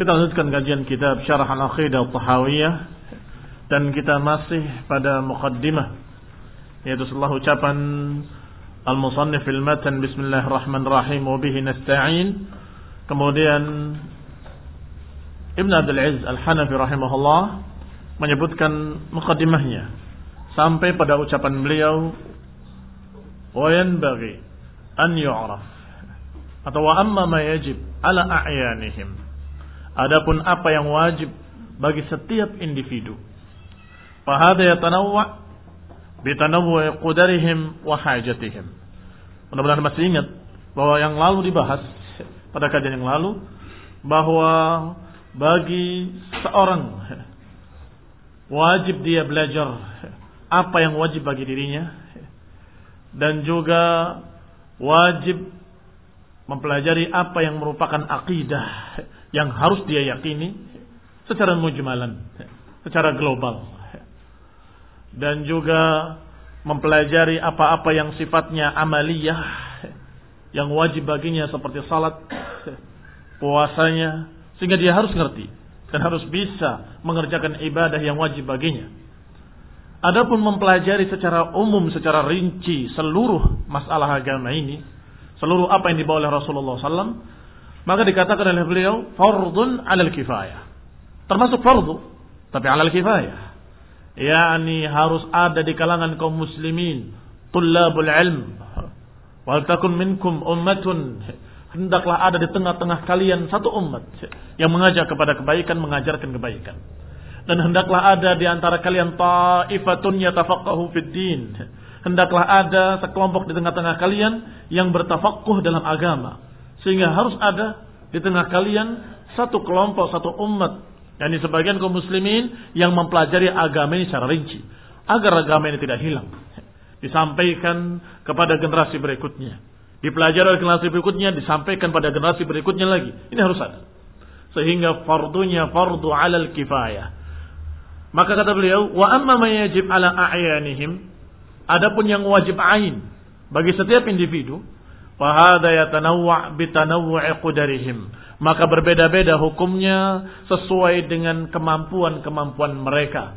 Kita lanjutkan kajian kitab Syarah Al-Aqidah Tahawiyah dan kita masih pada muqaddimah yaitu setelah ucapan Al-Musannif fil matan Bismillahirrahmanirrahim wa bihi nasta'in. Kemudian Ibn Abdul Aziz Al-Hanafi rahimahullah menyebutkan muqaddimahnya sampai pada ucapan beliau wa yanbaghi an yu'raf atau wa amma ma yajib ala a'yanihim Adapun apa yang wajib bagi setiap individu. Fahada yatanawwa bitanawwu qudarihim wa hajatihim. Mudah-mudahan masih ingat bahwa yang lalu dibahas pada kajian yang lalu bahwa bagi seorang wajib dia belajar apa yang wajib bagi dirinya dan juga wajib mempelajari apa yang merupakan akidah yang harus dia yakini secara mujmalan, secara global. Dan juga mempelajari apa-apa yang sifatnya amaliyah yang wajib baginya seperti salat, puasanya, sehingga dia harus ngerti dan harus bisa mengerjakan ibadah yang wajib baginya. Adapun mempelajari secara umum, secara rinci seluruh masalah agama ini, seluruh apa yang dibawa oleh Rasulullah SAW, maka dikatakan oleh beliau fardun alal kifayah. Termasuk fardu, tapi alal kifayah. Yani harus ada di kalangan kaum muslimin, tullabul ilm. Wal takun minkum ummatun hendaklah ada di tengah-tengah kalian satu umat yang mengajak kepada kebaikan, mengajarkan kebaikan. Dan hendaklah ada di antara kalian ta'ifatun yatafaqahu fid din. Hendaklah ada sekelompok di tengah-tengah kalian yang bertafakuh dalam agama sehingga harus ada di tengah kalian satu kelompok, satu umat. Yani sebagian kaum muslimin yang mempelajari agama ini secara rinci. Agar agama ini tidak hilang. Disampaikan kepada generasi berikutnya. Dipelajari oleh generasi berikutnya, disampaikan pada generasi berikutnya lagi. Ini harus ada. Sehingga fardunya fardu alal kifayah. Maka kata beliau, wa amma ma yajib ala a'yanihim. Adapun yang wajib ain bagi setiap individu, Fahada yatanawwa' bitanawwu'i qudarihim. Maka berbeda-beda hukumnya sesuai dengan kemampuan-kemampuan mereka.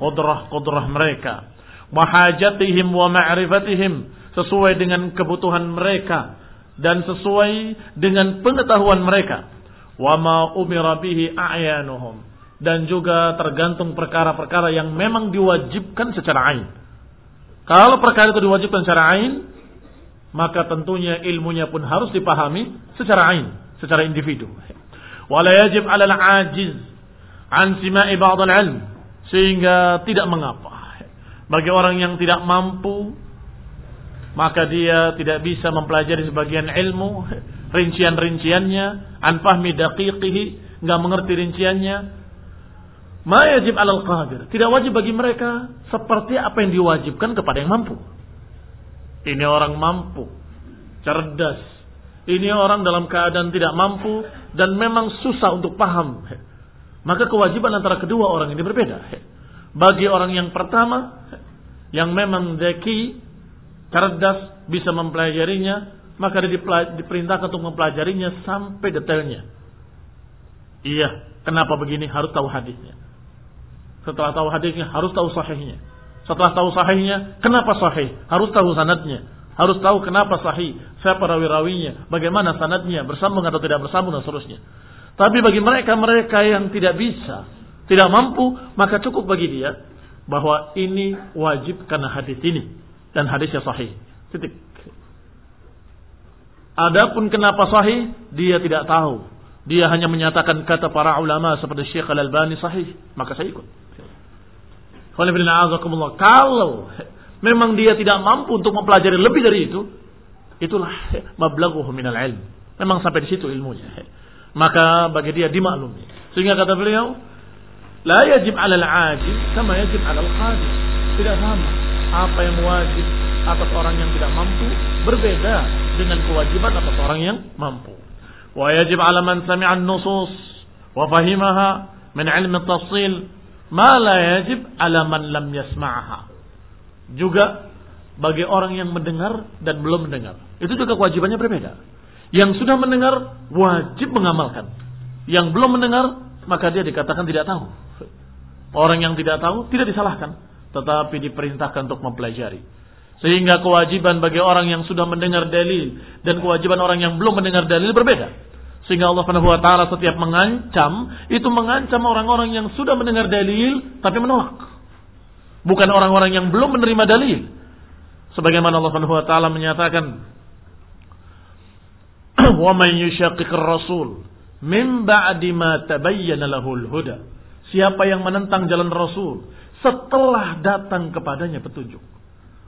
Qudrah-qudrah mereka. Mahajatihim wa ma'rifatihim. Sesuai dengan kebutuhan mereka. Dan sesuai dengan pengetahuan mereka. Wa ma umira bihi a'yanuhum. Dan juga tergantung perkara-perkara yang memang diwajibkan secara ain. Kalau perkara itu diwajibkan secara ain, maka tentunya ilmunya pun harus dipahami secara ain, secara individu. Wala yajib 'ala al-ajiz an sima'i ba'd al-'ilm sehingga tidak mengapa. Bagi orang yang tidak mampu maka dia tidak bisa mempelajari sebagian ilmu rincian-rinciannya an fahmi daqiqihi enggak mengerti rinciannya. Ma yajib 'alal qadir tidak wajib bagi mereka seperti apa yang diwajibkan kepada yang mampu ini orang mampu, cerdas. Ini orang dalam keadaan tidak mampu dan memang susah untuk paham. Maka kewajiban antara kedua orang ini berbeda. Bagi orang yang pertama, yang memang deki, cerdas, bisa mempelajarinya, maka dia diperintahkan untuk mempelajarinya sampai detailnya. Iya, kenapa begini harus tahu hadisnya. Setelah tahu hadisnya harus tahu sahihnya. Setelah tahu sahihnya, kenapa sahih? Harus tahu sanadnya. Harus tahu kenapa sahih, siapa rawi-rawinya, bagaimana sanadnya, bersambung atau tidak bersambung dan seterusnya. Tapi bagi mereka-mereka yang tidak bisa, tidak mampu, maka cukup bagi dia bahwa ini wajib karena hadis ini dan hadisnya sahih. Titik. Adapun kenapa sahih, dia tidak tahu. Dia hanya menyatakan kata para ulama seperti Syekh Al-Albani sahih, maka saya ikut. Kalau memang dia tidak mampu untuk mempelajari lebih dari itu, itulah mablaghuhu minal ilm. Memang sampai di situ ilmunya. Maka bagi dia dimaklumi. Sehingga kata beliau, la yajib 'alal 'ajiz sama yajib 'alal qadir. Tidak sama. Apa yang wajib atas orang yang tidak mampu berbeda dengan kewajiban atas orang yang mampu. Wa yajib 'ala man sami'a an-nusus wa fahimaha min 'ilmi at-tafsil ma la yajib ala man lam yasma'ha. Juga bagi orang yang mendengar dan belum mendengar. Itu juga kewajibannya berbeda. Yang sudah mendengar wajib mengamalkan. yang belum mendengar, maka dia dikatakan tidak tahu. Orang yang tidak tahu tidak disalahkan, tetapi diperintahkan untuk mempelajari. Sehingga kewajiban bagi orang yang sudah mendengar dalil dan kewajiban orang yang belum mendengar dalil berbeda. Sehingga Allah Subhanahu wa taala setiap mengancam itu mengancam orang-orang yang sudah mendengar dalil tapi menolak. Bukan orang-orang yang belum menerima dalil. Sebagaimana Allah Subhanahu wa taala menyatakan wa man yushaqiqir rasul min ba'di ma tabayyana lahul. Siapa yang menentang jalan Rasul setelah datang kepadanya petunjuk.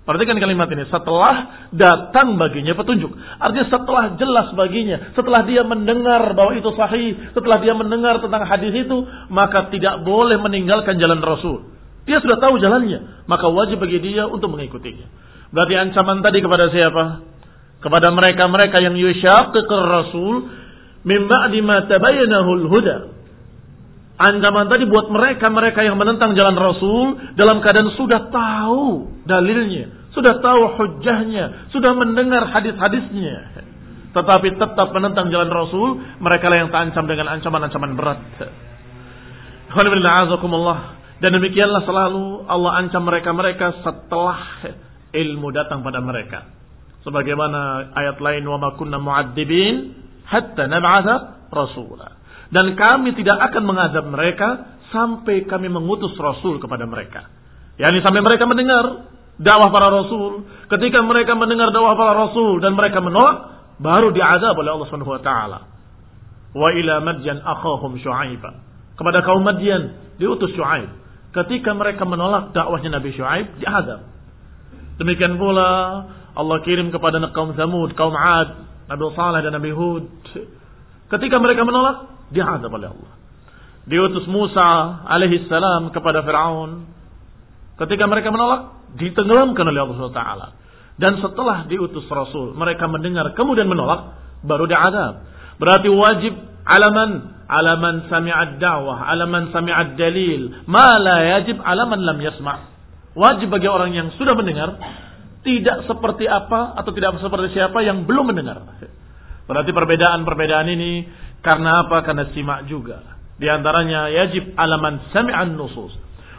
Perhatikan kalimat ini. Setelah datang baginya petunjuk. Artinya setelah jelas baginya. Setelah dia mendengar bahwa itu sahih. Setelah dia mendengar tentang hadis itu. Maka tidak boleh meninggalkan jalan Rasul. Dia sudah tahu jalannya. Maka wajib bagi dia untuk mengikutinya. Berarti ancaman tadi kepada siapa? Kepada mereka-mereka yang yusyaqiqir Rasul. Min ba'di ma tabayyanahul huda. Ancaman tadi buat mereka-mereka yang menentang jalan Rasul dalam keadaan sudah tahu dalilnya, sudah tahu hujahnya, sudah mendengar hadis-hadisnya. Tetapi tetap menentang jalan Rasul, mereka lah yang terancam dengan ancaman-ancaman berat. Dan demikianlah selalu Allah ancam mereka-mereka setelah ilmu datang pada mereka. Sebagaimana ayat lain ma kunna mu'adzibin hatta nab'atha rasulah. Dan kami tidak akan mengadab mereka sampai kami mengutus Rasul kepada mereka. Yani sampai mereka mendengar dakwah para Rasul. Ketika mereka mendengar dakwah para Rasul dan mereka menolak, baru diadab oleh Allah Subhanahu wa taala. Wa ila Madyan akhahum Syuaib. Kepada kaum Madyan diutus Syuaib. Ketika mereka menolak dakwahnya Nabi Syuaib, diadab. Demikian pula Allah kirim kepada kaum Samud, kaum Ad, Nabi Saleh dan Nabi Hud. Ketika mereka menolak, diazab oleh Allah. Diutus Musa alaihi salam kepada Firaun. Ketika mereka menolak, ditenggelamkan oleh Allah SWT. Dan setelah diutus Rasul, mereka mendengar kemudian menolak, baru diazab. Berarti wajib alaman alaman sami'ad da'wah, alaman sami'ad dalil, ma la yajib alaman lam yasma'. Wajib bagi orang yang sudah mendengar, tidak seperti apa atau tidak seperti siapa yang belum mendengar. Berarti perbedaan-perbedaan ini karena apa? Karena simak juga. Di antaranya yajib alaman sami'an nusus.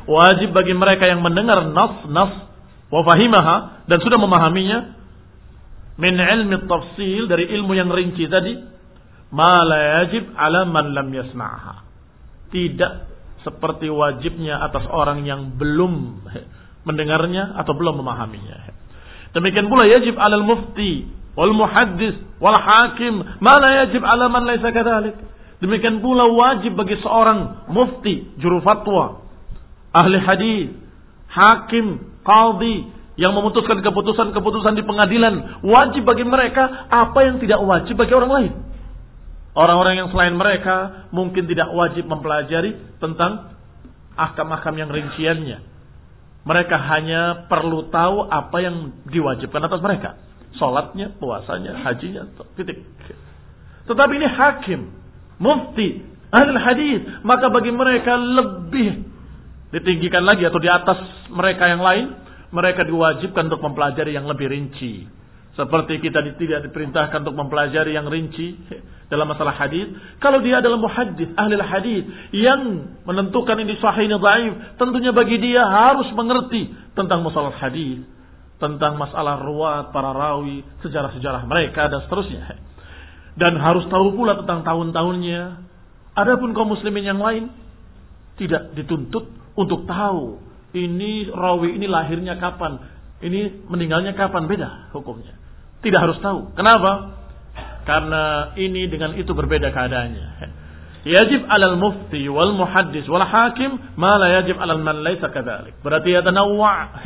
Wajib bagi mereka yang mendengar nas-nas wa fahimaha dan sudah memahaminya min ilmi tafsil dari ilmu yang rinci tadi ma la yajib ala man lam yasma'ha. Tidak seperti wajibnya atas orang yang belum mendengarnya atau belum memahaminya. Demikian pula yajib alal mufti wal muhaddis wal hakim ma la yajib ala man laisa. Demikian pula wajib bagi seorang mufti, juru fatwa, ahli hadis, hakim, qadhi yang memutuskan keputusan-keputusan di pengadilan, wajib bagi mereka apa yang tidak wajib bagi orang lain. Orang-orang yang selain mereka mungkin tidak wajib mempelajari tentang ahkam-ahkam yang rinciannya. Mereka hanya perlu tahu apa yang diwajibkan atas mereka. Sholatnya, puasanya, hajinya, titik. Tetapi ini hakim, mufti, ahli hadis, maka bagi mereka lebih ditinggikan lagi atau di atas mereka yang lain, mereka diwajibkan untuk mempelajari yang lebih rinci. Seperti kita tidak diperintahkan untuk mempelajari yang rinci dalam masalah hadis. Kalau dia adalah muhaddis, ahli hadis yang menentukan ini sahih ini dhaif, tentunya bagi dia harus mengerti tentang masalah hadis tentang masalah ruwat para rawi, sejarah-sejarah mereka dan seterusnya. Dan harus tahu pula tentang tahun-tahunnya. Adapun kaum muslimin yang lain tidak dituntut untuk tahu ini rawi ini lahirnya kapan, ini meninggalnya kapan beda hukumnya. Tidak harus tahu. Kenapa? Karena ini dengan itu berbeda keadaannya. Yajib alal mufti wal muhaddis wal hakim ma la yajib alal man laisa kadzalik. Berarti yatanawwa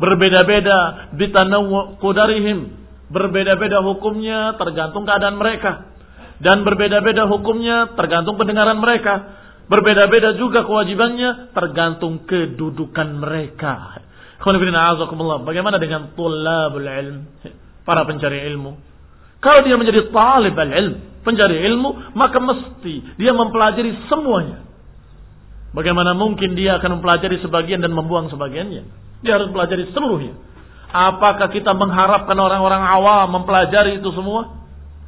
Berbeda-beda bitanawu qudarihim. Berbeda-beda hukumnya tergantung keadaan mereka. Dan berbeda-beda hukumnya tergantung pendengaran mereka. Berbeda-beda juga kewajibannya tergantung kedudukan mereka. Bagaimana dengan tulabul ilm? Para pencari ilmu. Kalau dia menjadi talib al-ilm, pencari ilmu, maka mesti dia mempelajari semuanya. Bagaimana mungkin dia akan mempelajari sebagian dan membuang sebagiannya? Dia harus pelajari seluruhnya. Apakah kita mengharapkan orang-orang awam mempelajari itu semua?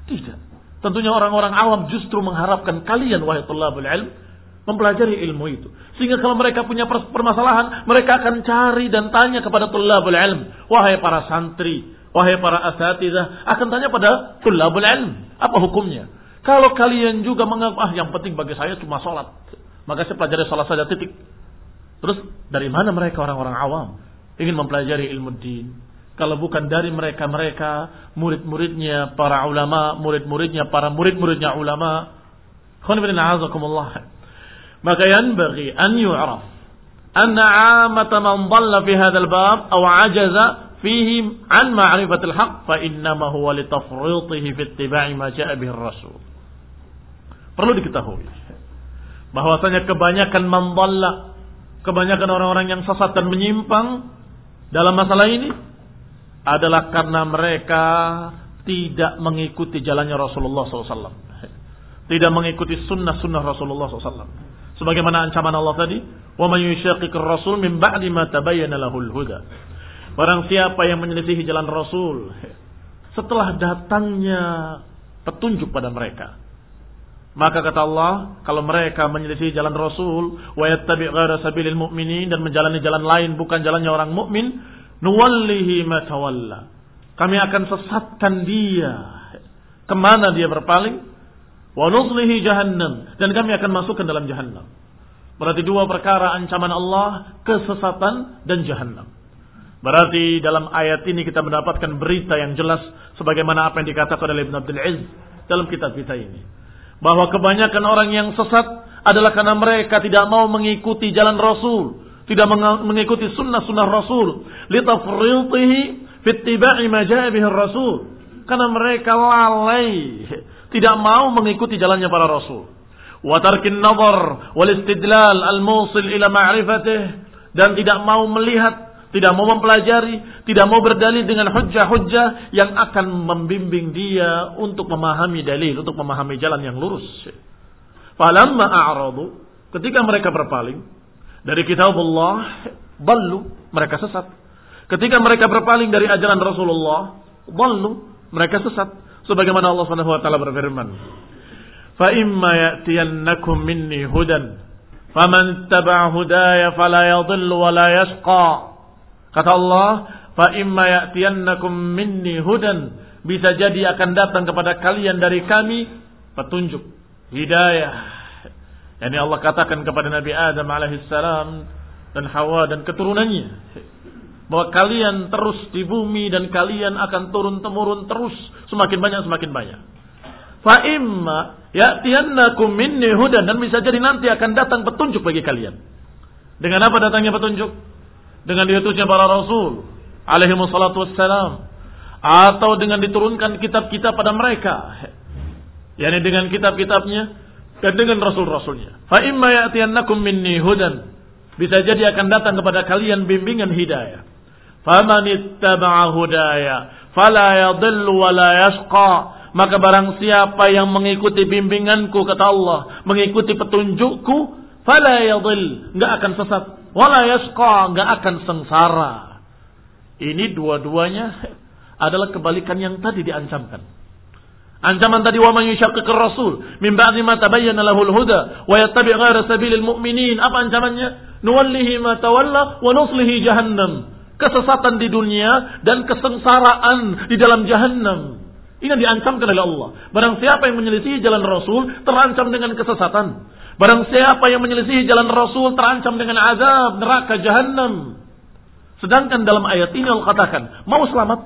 Tidak. Tentunya orang-orang awam justru mengharapkan kalian wahai tulabul ilm mempelajari ilmu itu. Sehingga kalau mereka punya permasalahan, mereka akan cari dan tanya kepada tulabul ilm. Wahai para santri, wahai para asatidah, akan tanya pada tulabul ilm. Apa hukumnya? Kalau kalian juga menganggap, ah yang penting bagi saya cuma sholat. Maka saya pelajari sholat saja titik. Terus dari mana mereka orang-orang awam? Ingin mempelajari ilmu din. Kalau bukan dari mereka-mereka, murid-muridnya para ulama, murid-muridnya para murid-muridnya ulama. Maka yanbaghi an yu'raf anna 'amata man dhalla fi hadzal bab aw 'ajaza fihi an ma'rifatil haqq fa innama huwa li tafritihi fi ittiba'i ma ja'a bihi rasul Perlu diketahui bahwasanya kebanyakan mandalla, kebanyakan orang-orang yang sesat dan menyimpang dalam masalah ini adalah karena mereka tidak mengikuti jalannya Rasulullah SAW. Tidak mengikuti sunnah-sunnah Rasulullah SAW. Sebagaimana ancaman Allah tadi, "Wa man yushaqiqir rasul min ba'di ma tabayyana lahul huda." Barang siapa yang menyelisihi jalan Rasul setelah datangnya petunjuk pada mereka, maka kata Allah, kalau mereka menyelisih jalan Rasul, wa yattabi' ghaira sabilil mu'minin dan menjalani jalan lain bukan jalannya orang mukmin, nuwallihi ma tawalla. Kami akan sesatkan dia. Ke mana dia berpaling? Wa nuslihi jahannam dan kami akan masukkan dalam jahannam. Berarti dua perkara ancaman Allah, kesesatan dan jahannam. Berarti dalam ayat ini kita mendapatkan berita yang jelas sebagaimana apa yang dikatakan oleh Ibn Abdul Aziz dalam kitab kita ini bahwa kebanyakan orang yang sesat adalah karena mereka tidak mau mengikuti jalan Rasul, tidak mengikuti sunnah-sunnah Rasul, litafritihi fittiba'i ma Rasul. Karena mereka lalai, tidak mau mengikuti jalannya para Rasul. Wa tarkin nazar wal istidlal al-musil ila ma'rifatih dan tidak mau melihat tidak mau mempelajari, tidak mau berdalil dengan hujah-hujah yang akan membimbing dia untuk memahami dalil, untuk memahami jalan yang lurus. Falamma a'radu, ketika mereka berpaling dari kitab Allah, ballu, mereka sesat. Ketika mereka berpaling dari ajaran Rasulullah, ballu, mereka sesat. Sebagaimana Allah Subhanahu wa taala berfirman, "Fa imma ya'tiyannakum minni hudan, faman tabi'a hudaya fala yadhillu wa la yashqa." Kata Allah, fa imma ya'tiyannakum minni hudan, bisa jadi akan datang kepada kalian dari kami petunjuk, hidayah. Yani Allah katakan kepada Nabi Adam alaihissalam dan Hawa dan keturunannya bahwa kalian terus di bumi dan kalian akan turun temurun terus semakin banyak semakin banyak. Fa imma ya'tiyannakum minni hudan dan bisa jadi nanti akan datang petunjuk bagi kalian. Dengan apa datangnya petunjuk? Dengan diutusnya para rasul alaihi wassalatu wassalam atau dengan diturunkan kitab-kitab pada mereka yakni dengan kitab-kitabnya dan dengan rasul-rasulnya. Fa imma ya'tiyannakum minni hudan bisa jadi akan datang kepada kalian bimbingan hidayah. Faman ittaba'a hudaya fala yadhillu wa la yashqa maka barang siapa yang mengikuti bimbinganku kata Allah mengikuti petunjukku fala yadhill enggak akan sesat wala yasqa nggak akan sengsara. Ini dua-duanya adalah kebalikan yang tadi diancamkan. Ancaman tadi wa man yushaqiqir rasul min ba'di ma tabayyana lahul huda wa yattabi' ghayra sabilil mu'minin. Apa ancamannya? Nuwallihi ma tawalla wa nuslihi jahannam. Kesesatan di dunia dan kesengsaraan di dalam jahannam. Ini yang diancamkan oleh Allah. Barang siapa yang menyelisihi jalan Rasul terancam dengan kesesatan. Barang siapa yang menyelisihi jalan Rasul terancam dengan azab neraka jahanam. Sedangkan dalam ayat ini Allah katakan, mau selamat.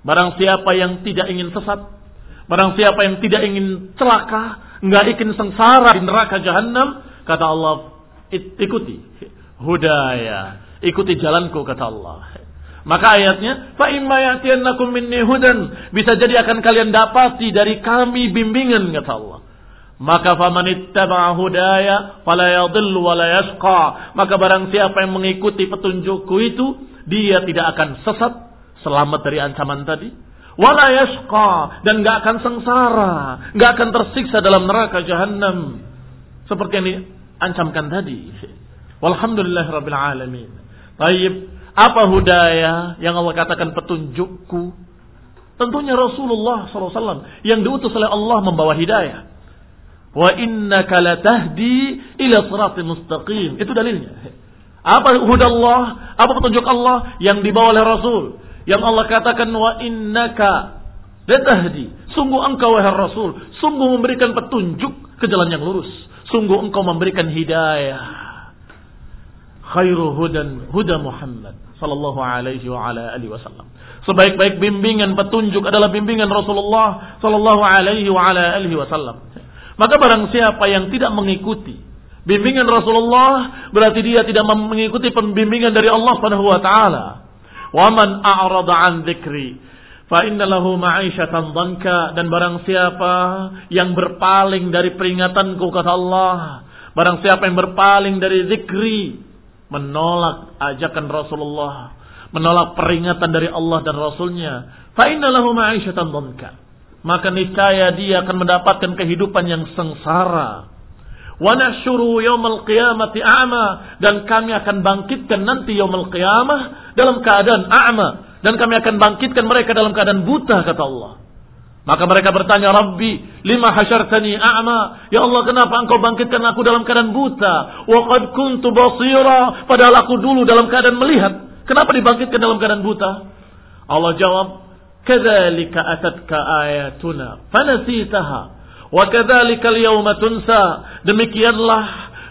Barang siapa yang tidak ingin sesat, barang siapa yang tidak ingin celaka, nggak ingin sengsara di neraka jahanam, kata Allah, ikuti hudaya, ikuti jalanku kata Allah. Maka ayatnya, fa imma minni hudan, bisa jadi akan kalian dapati dari kami bimbingan kata Allah. Maka faman ittaba'a hudaya fala yadhillu wa la yashqa. Maka barang siapa yang mengikuti petunjukku itu, dia tidak akan sesat, selamat dari ancaman tadi. Wala yashqa dan enggak akan sengsara, enggak akan tersiksa dalam neraka jahanam. Seperti yang diancamkan tadi. Walhamdulillah rabbil alamin. Baik, apa hudaya yang Allah katakan petunjukku? Tentunya Rasulullah SAW yang diutus oleh Allah membawa hidayah. Wa innaka latahdi ila siratal mustaqim. Itu dalilnya. Apa hudallah? Apa petunjuk Allah yang dibawa oleh Rasul? Yang Allah katakan wa innaka latahdi. Sungguh engkau wahai Rasul, sungguh memberikan petunjuk ke jalan yang lurus. Sungguh engkau memberikan hidayah. Khairu hudan huda Muhammad sallallahu alaihi wa ala alihi wasallam. Sebaik-baik bimbingan petunjuk adalah bimbingan Rasulullah sallallahu alaihi wa ala alihi wasallam. Maka barang siapa yang tidak mengikuti bimbingan Rasulullah berarti dia tidak mengikuti pembimbingan dari Allah Subhanahu wa taala. Wa man a'rada an dzikri fa inna lahu ma'isyatan dhanka dan barang siapa yang berpaling dari peringatanku kata Allah, barang siapa yang berpaling dari zikri, menolak ajakan Rasulullah, menolak peringatan dari Allah dan Rasulnya, fa inna lahu ma'isyatan dhanka maka niscaya dia akan mendapatkan kehidupan yang sengsara. Wa nahsyuru yaumal a'ma dan kami akan bangkitkan nanti yaumul qiyamah dalam keadaan a'ma dan kami akan bangkitkan mereka dalam keadaan buta kata Allah. Maka mereka bertanya, Rabbi, lima hasyartani a'ma? Ya Allah, kenapa engkau bangkitkan aku dalam keadaan buta? Wa qad kuntu basira, padahal aku dulu dalam keadaan melihat. Kenapa dibangkitkan dalam keadaan buta? Allah jawab, Kadzalika atatka ayatuna fanasitaha wa kadzalika al-yawma tunsa. Demikianlah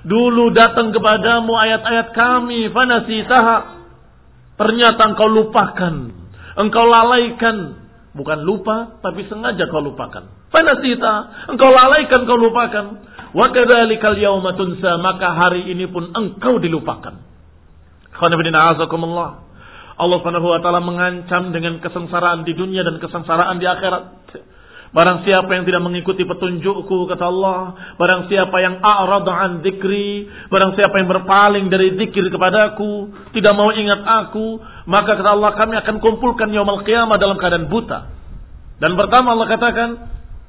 dulu datang kepadamu ayat-ayat kami fanasitaha. Ternyata engkau lupakan, engkau lalaikan, bukan lupa tapi sengaja kau lupakan. Fanasita, engkau lalaikan, kau lupakan. Wa kadzalika al-yawma tunsa, maka hari ini pun engkau dilupakan. Khana bin Allah Subhanahu wa taala mengancam dengan kesengsaraan di dunia dan kesengsaraan di akhirat. Barang siapa yang tidak mengikuti petunjukku kata Allah, barang siapa yang a'rada an dzikri, barang siapa yang berpaling dari zikir kepadaku, tidak mau ingat aku, maka kata Allah kami akan kumpulkan yaumul qiyamah dalam keadaan buta. Dan pertama Allah katakan,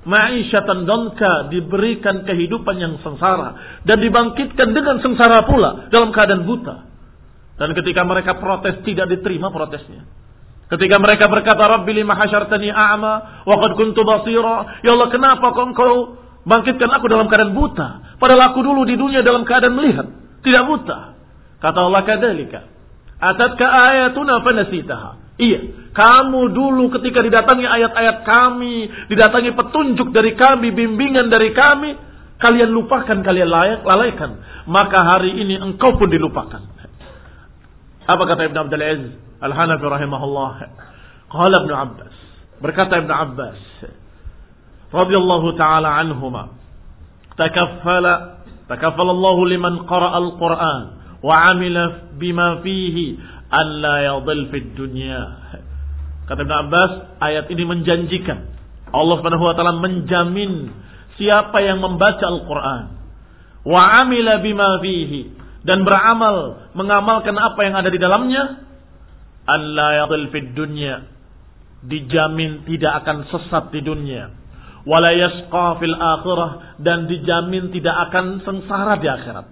ma'isyatan donka diberikan kehidupan yang sengsara dan dibangkitkan dengan sengsara pula dalam keadaan buta. Dan ketika mereka protes tidak diterima protesnya. Ketika mereka berkata, Rabbi lima hasyartani a'ma, wa qad kuntu basira. Ya Allah, kenapa kau engkau bangkitkan aku dalam keadaan buta? Padahal aku dulu di dunia dalam keadaan melihat. Tidak buta. Kata Allah kadalika. Atatka ayatuna fanasitaha. Iya, kamu dulu ketika didatangi ayat-ayat kami, didatangi petunjuk dari kami, bimbingan dari kami, kalian lupakan, kalian layak, lalaikan. Maka hari ini engkau pun dilupakan. Apa kata Ibn Abdul Aziz Al-Hanafi rahimahullah? Qala Ibn Abbas. Berkata Ibn Abbas radhiyallahu taala anhuma takaffala takaffala Allah liman qara'a al-Qur'an wa 'amila bima fihi an la yadhil fid dunya. Kata Ibn Abbas, ayat ini menjanjikan Allah Subhanahu wa taala menjamin siapa yang membaca Al-Qur'an wa 'amila bima fihi dan beramal mengamalkan apa yang ada di dalamnya Allah fid dunya dijamin tidak akan sesat di dunia. Wala yasqa akhirah dan dijamin tidak akan sengsara di akhirat.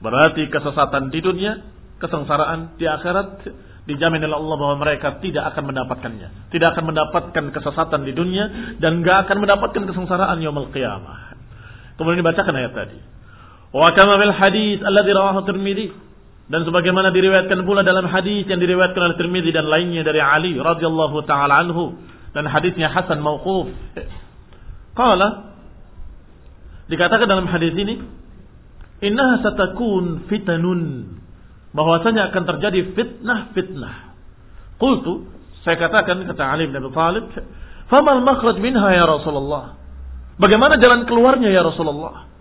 Berarti kesesatan di dunia kesengsaraan di akhirat dijamin oleh Allah bahwa mereka tidak akan mendapatkannya. Tidak akan mendapatkan kesesatan di dunia dan gak akan mendapatkan kesengsaraan yaumul qiyamah. Kemudian dibacakan ayat tadi Wa kama fil hadis alladhi rawahu Tirmidzi dan sebagaimana diriwayatkan pula dalam hadis yang diriwayatkan oleh Tirmidzi dan lainnya dari Ali radhiyallahu taala anhu dan hadisnya hasan mauquf. Qala dikatakan dalam hadis ini innaha satakun fitanun bahwasanya akan terjadi fitnah-fitnah. Qultu saya katakan kata Ali bin Abi Thalib, "Famal makhraj minha ya Rasulullah?" Bagaimana jalan keluarnya ya Rasulullah?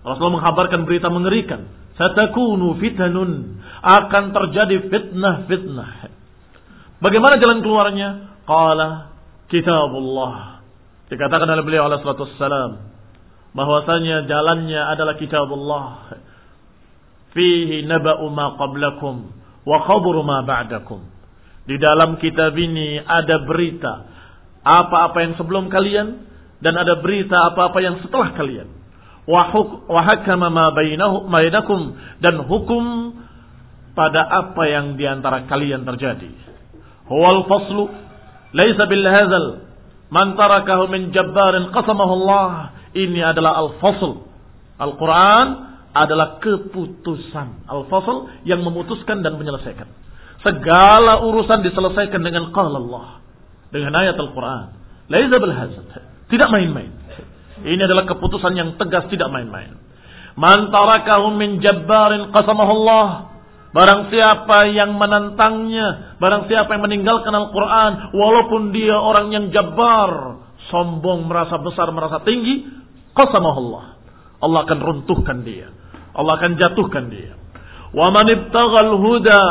Rasulullah menghabarkan berita mengerikan. Satakunu fitanun. Akan terjadi fitnah-fitnah. Bagaimana jalan keluarnya? Qala kitabullah. Dikatakan oleh beliau alaihi salatu wassalam. Bahwasanya jalannya adalah kitabullah. Fihi naba'u ma qablakum. Wa khabru ma ba'dakum. Di dalam kitab ini ada berita. Apa-apa yang sebelum kalian. Dan ada berita apa-apa yang setelah kalian wa hakama ma bainakum dan hukum pada apa yang di antara kalian terjadi. Huwal faslu Laisa bil hazal. Man tarakahu min jabbarin qasamahu Allah. Ini adalah al-fasl. Al-Quran adalah keputusan. Al-fasl yang memutuskan dan menyelesaikan. Segala urusan diselesaikan dengan qala Allah. Dengan ayat Al-Quran. Laisa bil hazal. Tidak main-main. Ini adalah keputusan yang tegas tidak main-main. Man tarakahu min jabbarin qasamahu Allah. Barang siapa yang menentangnya, barang siapa yang meninggalkan Al-Quran, walaupun dia orang yang jabar, sombong, merasa besar, merasa tinggi, qasamahullah. Allah akan runtuhkan dia. Allah akan jatuhkan dia. Wa man ibtaghal huda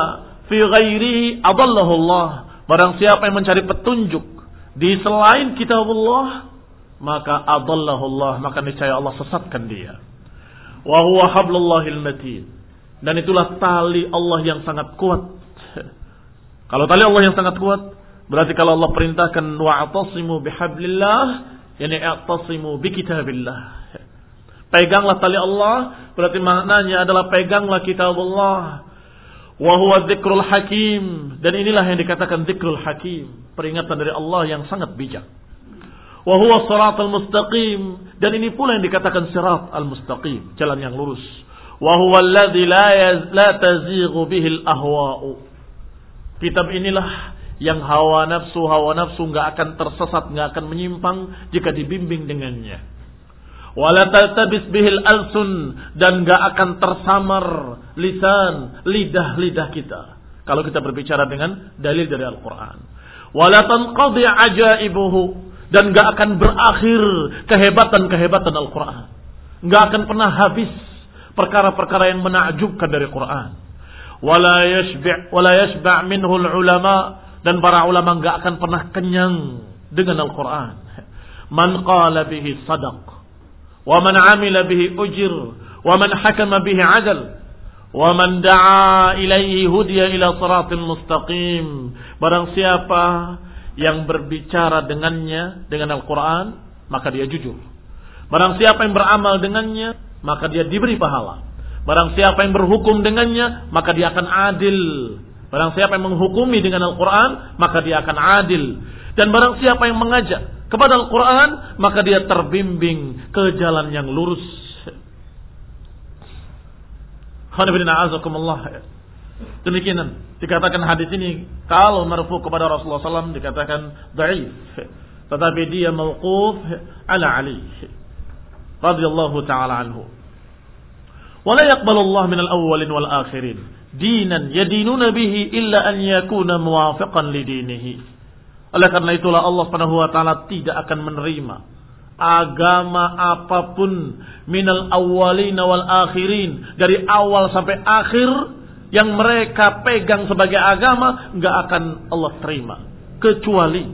fi ghairihi adallahu Allah. Barang siapa yang mencari petunjuk di selain kitabullah, maka adallahu Allah, maka niscaya Allah sesatkan dia. Wa huwa hablullahil matin. Dan itulah tali Allah yang sangat kuat. Kalau tali Allah yang sangat kuat, berarti kalau Allah perintahkan wa'tasimu bihablillah, yani i'tasimu bikitabillah. Peganglah tali Allah, berarti maknanya adalah peganglah kitab Allah. Wa huwa dzikrul hakim dan inilah yang dikatakan dzikrul hakim, peringatan dari Allah yang sangat bijak. Wahyu huwa siratal mustaqim dan ini pula yang dikatakan sirat al-mustaqim, jalan yang lurus. Wahyu huwa alladhi la la tazigu bihil ahwau Kitab inilah yang hawa nafsu hawa nafsu nggak akan tersesat, nggak akan menyimpang jika dibimbing dengannya. Wala bihil alsun dan nggak akan tersamar lisan lidah-lidah kita kalau kita berbicara dengan dalil dari Al-Qur'an. Wala tanqadi ajaibuhu dan nggak akan berakhir kehebatan kehebatan Al-Quran. Nggak akan pernah habis perkara-perkara yang menakjubkan dari Quran. Wala yashbi' wala yashba' minhu ulama dan para ulama enggak akan pernah kenyang dengan Al-Quran. Man qala bihi sadaq. Wa man amila bihi ujir. Wa man hakama bihi adal. Wa man da'a ilaihi hudiya ila siratin mustaqim. Barang siapa yang berbicara dengannya, dengan Al-Quran, maka dia jujur. Barang siapa yang beramal dengannya, maka dia diberi pahala. Barang siapa yang berhukum dengannya, maka dia akan adil. Barang siapa yang menghukumi dengan Al-Quran, maka dia akan adil. Dan barang siapa yang mengajak kepada Al-Quran, maka dia terbimbing ke jalan yang lurus. Demikian dikatakan hadis ini kalau marfu kepada Rasulullah SAW dikatakan daif, tetapi dia mauquf ala Ali radhiyallahu taala anhu. Wala yaqbalu Allah min al-awwalin wal akhirin dinan yadinuna bihi illa an yakuna muwafiqan li dinihi. Oleh karena itulah Allah Subhanahu wa taala tidak akan menerima agama apa pun minal awwalin wal akhirin dari awal sampai akhir yang mereka pegang sebagai agama nggak akan Allah terima kecuali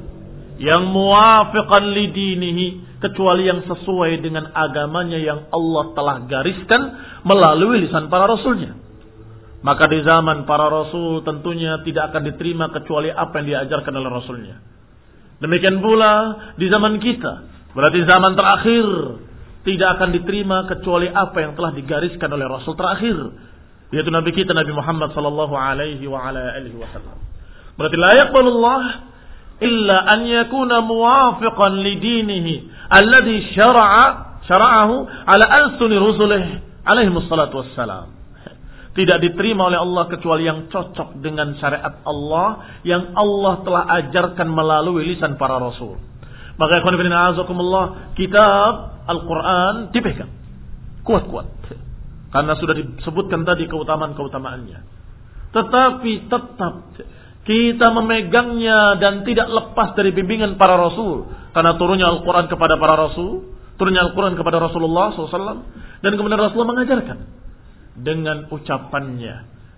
yang muwafiqan li dinihi kecuali yang sesuai dengan agamanya yang Allah telah gariskan melalui lisan para rasulnya. Maka di zaman para rasul tentunya tidak akan diterima kecuali apa yang diajarkan oleh rasulnya. Demikian pula di zaman kita, berarti zaman terakhir tidak akan diterima kecuali apa yang telah digariskan oleh rasul terakhir, yaitu nabi kita Nabi Muhammad sallallahu alaihi wa ala alihi wasallam. Berarti layak Allah illa an yakuna muwafiqan li dinihi alladhi syara'a syara'ahu ala alsuni rusulih alaihi wassalatu wassalam. Tidak diterima oleh Allah kecuali yang cocok dengan syariat Allah yang Allah telah ajarkan melalui lisan para rasul. Maka ikhwan bin azakumullah, kitab Al-Quran dipegang. Kuat-kuat. Karena sudah disebutkan tadi keutamaan-keutamaannya. Tetapi tetap kita memegangnya dan tidak lepas dari bimbingan para rasul. Karena turunnya Al-Quran kepada para rasul. Turunnya Al-Quran kepada Rasulullah SAW. Dan kemudian Rasulullah mengajarkan. Dengan ucapannya.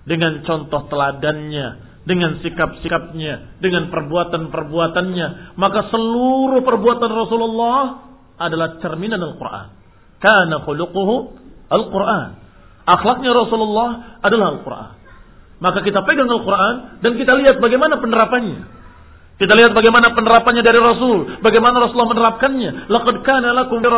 Dengan contoh teladannya. Dengan sikap-sikapnya. Dengan perbuatan-perbuatannya. Maka seluruh perbuatan Rasulullah adalah cerminan Al-Quran. Karena khuluquhu Al-Quran. Akhlaknya Rasulullah adalah Al-Quran. Maka kita pegang Al-Quran dan kita lihat bagaimana penerapannya. Kita lihat bagaimana penerapannya dari Rasul, bagaimana Rasulullah menerapkannya. Laqad kana lakum bi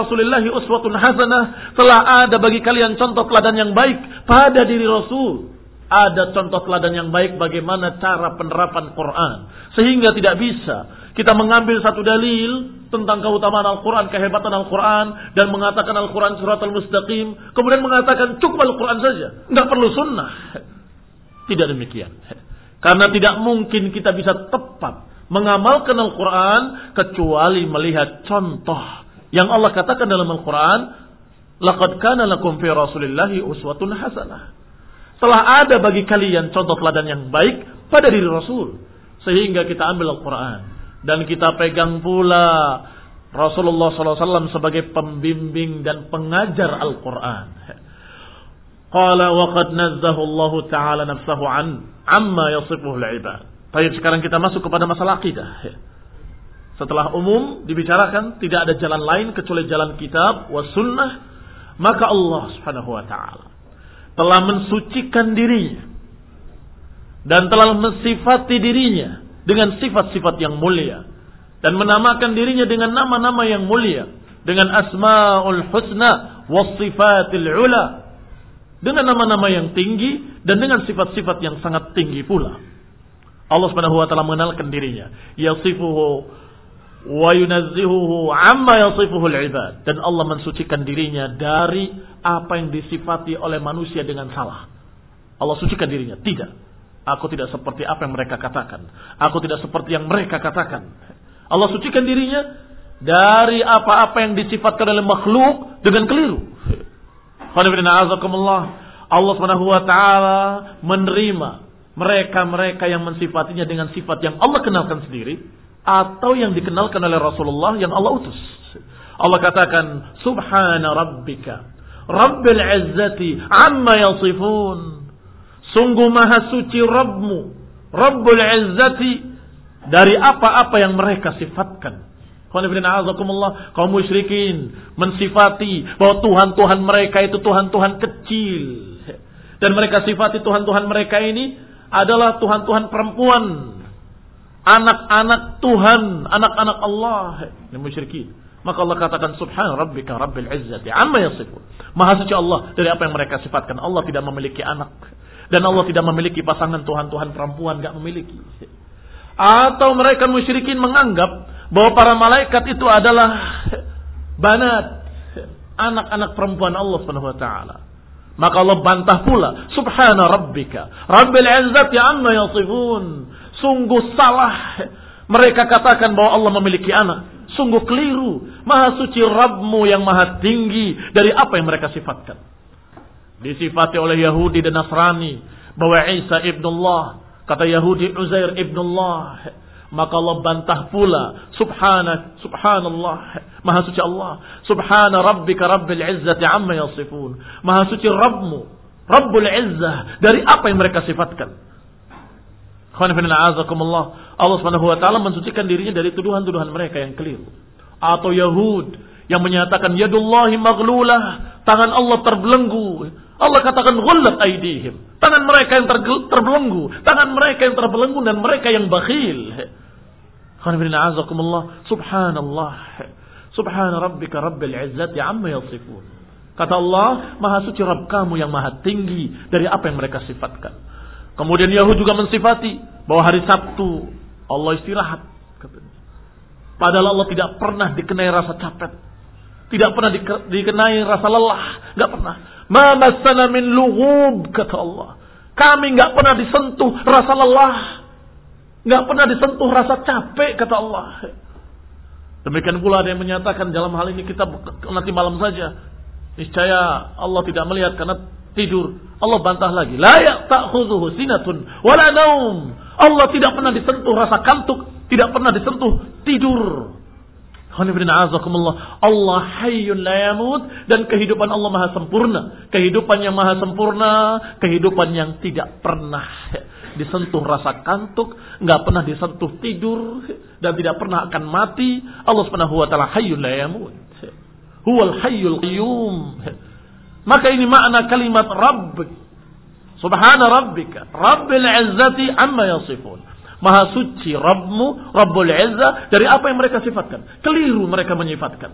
uswatun hasanah. Telah ada bagi kalian contoh teladan yang baik pada diri Rasul. ada contoh teladan yang baik bagaimana cara penerapan Quran. Sehingga tidak bisa kita mengambil satu dalil tentang keutamaan Al-Quran, kehebatan Al-Quran, dan mengatakan Al-Quran surat al-mustaqim, kemudian mengatakan cukup Al-Quran saja, nggak perlu sunnah. Tidak demikian. Karena tidak mungkin kita bisa tepat mengamalkan Al-Quran kecuali melihat contoh yang Allah katakan dalam Al-Quran, Laqad kana lakum fi Rasulillahi uswatun hasanah. Telah ada bagi kalian contoh teladan yang baik pada diri Rasul. Sehingga kita ambil Al-Quran. Dan kita pegang pula Rasulullah SAW sebagai pembimbing dan pengajar Al-Quran. Qala wa qad nazzahu Allah Ta'ala nafsahu an amma yasifuhu al-ibad. Baik, sekarang kita masuk kepada masalah akidah. Setelah umum dibicarakan tidak ada jalan lain kecuali jalan kitab wa sunnah, maka Allah Subhanahu wa taala telah mensucikan dirinya dan telah mensifati dirinya dengan sifat-sifat yang mulia dan menamakan dirinya dengan nama-nama yang mulia dengan asmaul husna wasifatil ula dengan nama-nama yang tinggi dan dengan sifat-sifat yang sangat tinggi pula. Allah Subhanahu wa taala mengenalkan dirinya, yasifuhu wa yunazzihuhu amma yasifuhu al-ibad dan Allah mensucikan dirinya dari apa yang disifati oleh manusia dengan salah. Allah sucikan dirinya, tidak. Aku tidak seperti apa yang mereka katakan. Aku tidak seperti yang mereka katakan. Allah sucikan dirinya dari apa-apa yang disifatkan oleh makhluk dengan keliru. Allah Subhanahu wa taala menerima mereka-mereka yang mensifatinya dengan sifat yang Allah kenalkan sendiri atau yang dikenalkan oleh Rasulullah yang Allah utus. Allah katakan subhana rabbika rabbil izzati amma yasifun. Sungguh maha suci Rabbmu, Rabbul izzati dari apa-apa yang mereka sifatkan. Kaum musyrikin mensifati bahwa Tuhan-Tuhan mereka itu Tuhan-Tuhan kecil. Dan mereka sifati Tuhan-Tuhan mereka ini adalah Tuhan-Tuhan perempuan. Anak-anak Tuhan, anak-anak Allah. Ini musyrikin. Maka Allah katakan subhan rabbika rabbil izzati amma yasifun. Maha suci Allah dari apa yang mereka sifatkan. Allah tidak memiliki anak. Dan Allah tidak memiliki pasangan Tuhan-Tuhan perempuan. Gak memiliki. Atau mereka musyrikin menganggap bahwa para malaikat itu adalah banat anak-anak perempuan Allah Subhanahu wa. Maka Allah bantah pula, subhana rabbika, rabbil izzati amma yasifun. Sungguh salah mereka katakan bahwa Allah memiliki anak. Sungguh keliru. Maha suci Rabbmu yang maha tinggi dari apa yang mereka sifatkan. Disifati oleh Yahudi dan Nasrani bahwa Isa ibnullah. Kata Yahudi Uzair ibnullah. Maka Allah bantah pula. Subhanak, subhanallah. Maha suci Allah. Subhana rabbika rabbil izzati amma yasifun. Maha suci Rabbmu. Rabbul izzah. Dari apa yang mereka sifatkan. Allah subhanahu wa ta'ala mensucikan dirinya dari tuduhan-tuduhan mereka yang keliru. Atau Yahud yang menyatakan yadullahi maghlulah. Tangan Allah terbelenggu. Allah katakan ghullat aidihim. Tangan mereka yang terbelenggu, tangan mereka yang terbelenggu dan mereka yang bakhil. Subhanallah. Subhana rabbika rabbil izzati amma yasifun. Kata Allah, Maha suci Rabb kamu yang maha tinggi dari apa yang mereka sifatkan. Kemudian Yahud juga mensifati bahwa hari Sabtu Allah istirahat. Padahal Allah tidak pernah dikenai rasa capek. Tidak pernah dikenai rasa lelah. Gak pernah. Ma masana min lughub kata Allah. Kami nggak pernah disentuh rasa lelah. nggak pernah disentuh rasa capek kata Allah. Demikian pula ada yang menyatakan dalam hal ini kita nanti malam saja. Niscaya Allah tidak melihat karena tidur. Allah bantah lagi. La ya'ta'khudhuhu sinatun wala naum. Allah tidak pernah disentuh rasa kantuk, tidak pernah disentuh tidur. Allah hayyun la yamut dan kehidupan Allah maha sempurna. Kehidupan yang maha sempurna, kehidupan yang tidak pernah disentuh rasa kantuk, nggak pernah disentuh tidur dan tidak pernah akan mati. Allah Subhanahu wa taala hayyun la yamut. Huwal hayyul qayyum. Maka ini makna kalimat Rabb. Subhana rabbika, Rabbil izzati amma yasifun. Maha suci Rabbmu, Rabbul Izzah dari apa yang mereka sifatkan. Keliru mereka menyifatkan.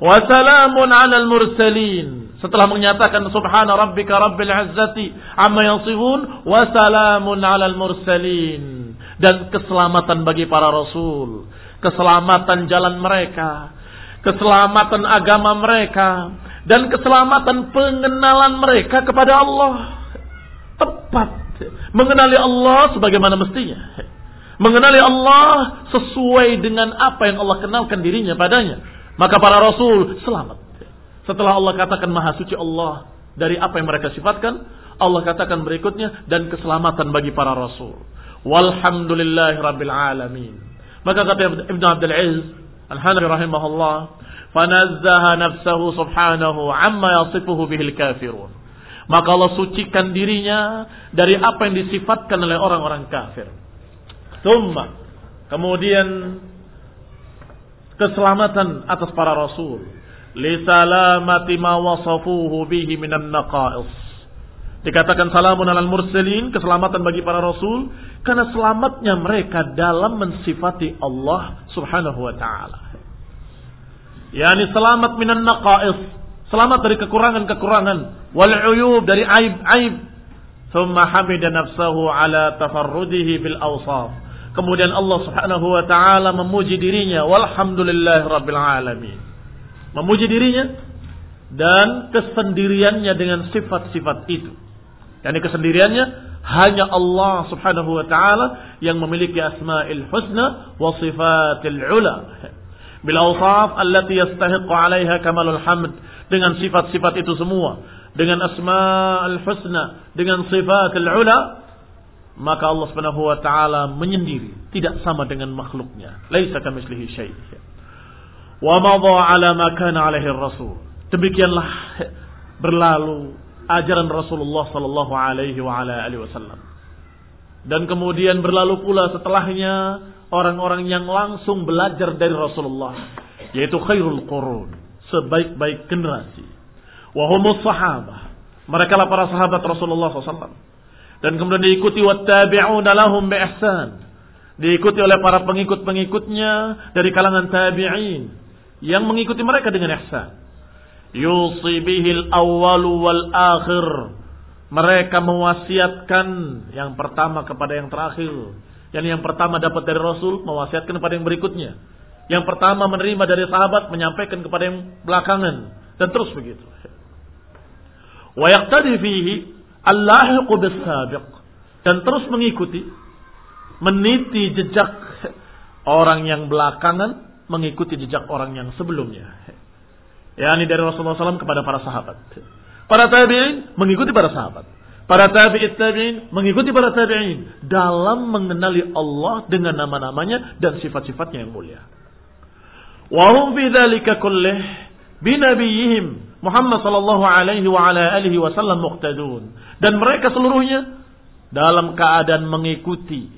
Wassalamun alal mursalin. setelah menyatakan subhana rabbika rabbil izzati amma yasifun wa salamun alal mursalin dan keselamatan bagi para rasul, keselamatan jalan mereka, keselamatan agama mereka dan keselamatan pengenalan mereka kepada Allah. Tepat mengenali Allah sebagaimana mestinya. Mengenali Allah sesuai dengan apa yang Allah kenalkan dirinya padanya. Maka para rasul selamat. Setelah Allah katakan maha suci Allah dari apa yang mereka sifatkan, Allah katakan berikutnya dan keselamatan bagi para rasul. Walhamdulillah rabbil alamin. Maka kata Ibn Abdul Aziz Al-Hanafi rahimahullah, "Fanazzaha nafsahu subhanahu amma yasifuhu bihil kafirun." Maka Allah sucikan dirinya dari apa yang disifatkan oleh orang-orang kafir. Thumma, kemudian keselamatan atas para rasul lisalamati ma wasafuhu bihi minan naqais. Dikatakan salamun alal mursalin, keselamatan bagi para rasul karena selamatnya mereka dalam mensifati Allah Subhanahu wa taala. Yani selamat minan naqais, selamat dari kekurangan-kekurangan, wal uyub dari aib-aib. Thumma hamida nafsahu ala tafarrudihi bil awsaf. Kemudian Allah Subhanahu wa taala memuji dirinya. Walhamdulillahi rabbil alamin. Memuji dirinya dan kesendiriannya dengan sifat-sifat itu. Yani kesendiriannya hanya Allah Subhanahu wa taala yang memiliki asma'il husna wa sifatil ula. Bil awsaf allati yastahiqu 'alaiha kamalul hamd. Dengan sifat-sifat itu semua, dengan asma'ul husna, dengan sifatil ula, maka Allah Subhanahu wa taala menyendiri, tidak sama dengan makhluknya. Laisa kamitslihi syai'. Wa madha ala ma kana alaihi rasul. Demikianlah berlalu ajaran Rasulullah sallallahu alaihi wa ala alihi wasallam. Dan kemudian berlalu pula setelahnya orang-orang yang langsung belajar dari Rasulullah yaitu khairul qurun, sebaik-baik generasi. Wa humus sahabah. Mereka lah para sahabat Rasulullah SAW. Dan kemudian diikuti wattabi'una lahum bi ihsan. Diikuti oleh para pengikut-pengikutnya dari kalangan tabi'in yang mengikuti mereka dengan ihsan. Yusi bihil awwalu wal akhir. Mereka mewasiatkan yang pertama kepada yang terakhir. Yang yang pertama dapat dari Rasul, mewasiatkan kepada yang berikutnya. Yang pertama menerima dari sahabat, menyampaikan kepada yang belakangan. Dan terus begitu. Wa yaqtadi fihi allahiqu bis-sabiq. Dan terus mengikuti, meniti jejak orang yang belakangan mengikuti jejak orang yang sebelumnya. Ya, ini dari Rasulullah SAW kepada para sahabat. Para tabi'in mengikuti para sahabat. Para tabi'in tabi'in mengikuti para tabi'in dalam mengenali Allah dengan nama-namanya dan sifat-sifatnya yang mulia. Wa hum fi dzalika kullih bi nabiyihim Muhammad sallallahu alaihi wa ala alihi wasallam muqtadun. Dan mereka seluruhnya dalam keadaan mengikuti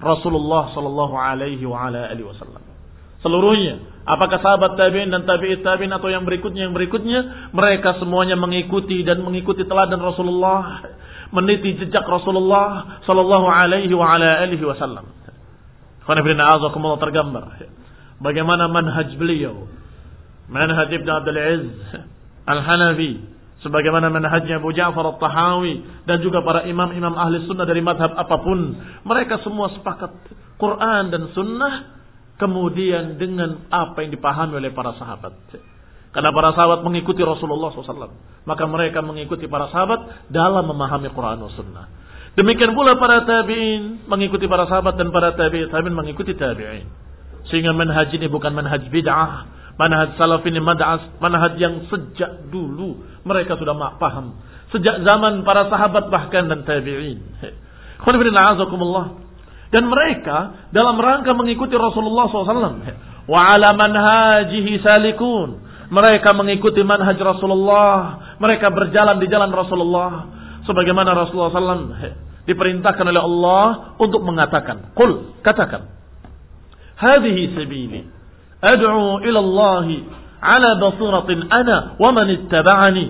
Rasulullah sallallahu alaihi wasallam. Seluruhnya. Apakah sahabat tabi'in dan tabi'it tabi'in atau yang berikutnya yang berikutnya. Mereka semuanya mengikuti dan mengikuti teladan Rasulullah. Meniti jejak Rasulullah Sallallahu alaihi wasallam. Tergambar. Bagaimana manhaj beliau. Manhaj Ibn Abdul Aziz Al-Hanafi. Sebagaimana manhajnya Abu Ja'far Al-Tahawi. Dan juga para imam-imam ahli sunnah dari madhab apa pun. Mereka semua sepakat. Quran dan sunnah kemudian dengan apa yang dipahami oleh para sahabat. Karena para sahabat mengikuti Rasulullah SAW. Maka mereka mengikuti para sahabat dalam memahami Quran dan Sunnah. Demikian pula para tabi'in mengikuti para sahabat dan para tabi'in tabi'in mengikuti tabi'in. Sehingga manhaj ini bukan manhaj bid'ah. Manhaj salaf ini manhaj yang sejak dulu mereka sudah paham. Sejak zaman para sahabat bahkan dan tabi'in. Dan mereka dalam rangka mengikuti Rasulullah SAW. Wa ala manhajihi salikun. Mereka mengikuti manhaj Rasulullah. Mereka berjalan di jalan Rasulullah. Sebagaimana Rasulullah SAW diperintahkan oleh Allah untuk mengatakan. Qul, katakan. Hadihi sabili. Ad'u ila Allah ala basiratin ana wa man ittaba'ani.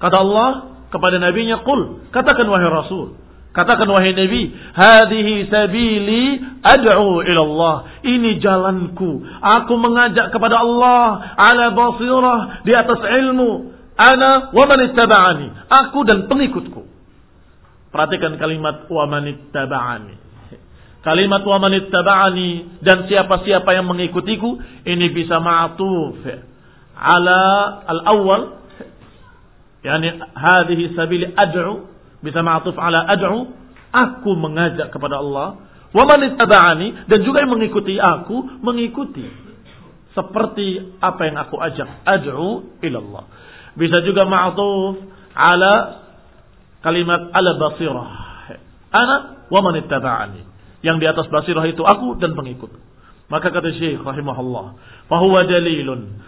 Kata Allah kepada nabinya, Qul, katakan wahai Rasul. Katakan wahai Nabi, hadhihi sabili ad'u ila Allah. Ini jalanku. Aku mengajak kepada Allah ala basirah di atas ilmu. Ana wa man ittaba'ani. Aku dan pengikutku. Perhatikan kalimat wa man ittaba'ani. Kalimat wa man ittaba'ani dan siapa-siapa yang mengikutiku ini bisa ma'tuf ala al-awwal yani hadhihi sabili ad'u bisa ma'tuf ala ad'u, aku mengajak kepada Allah. Wa man ittaba'ani dan juga yang mengikuti aku mengikuti seperti apa yang aku ajak. Ad'u ila Allah. Bisa juga ma'tuf ala kalimat ala basirah. Ana wa man ittaba'ani. Yang di atas basirah itu aku dan pengikut. Maka kata Syekh rahimahullah, "Fahuwa dalilun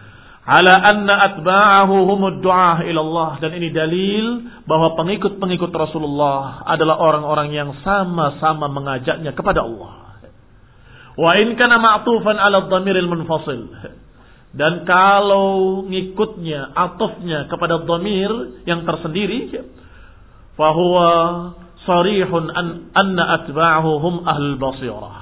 ala anna atba'ahu humud du'ah ilallah dan ini dalil bahwa pengikut-pengikut Rasulullah adalah orang-orang yang sama-sama mengajaknya kepada Allah. Wa in kana ma'tufan 'ala dhamiril munfasil. Dan kalau ngikutnya, atufnya kepada dhamir yang tersendiri, fahuwa sarihun an, anna atba'ahu hum ahlul basirah.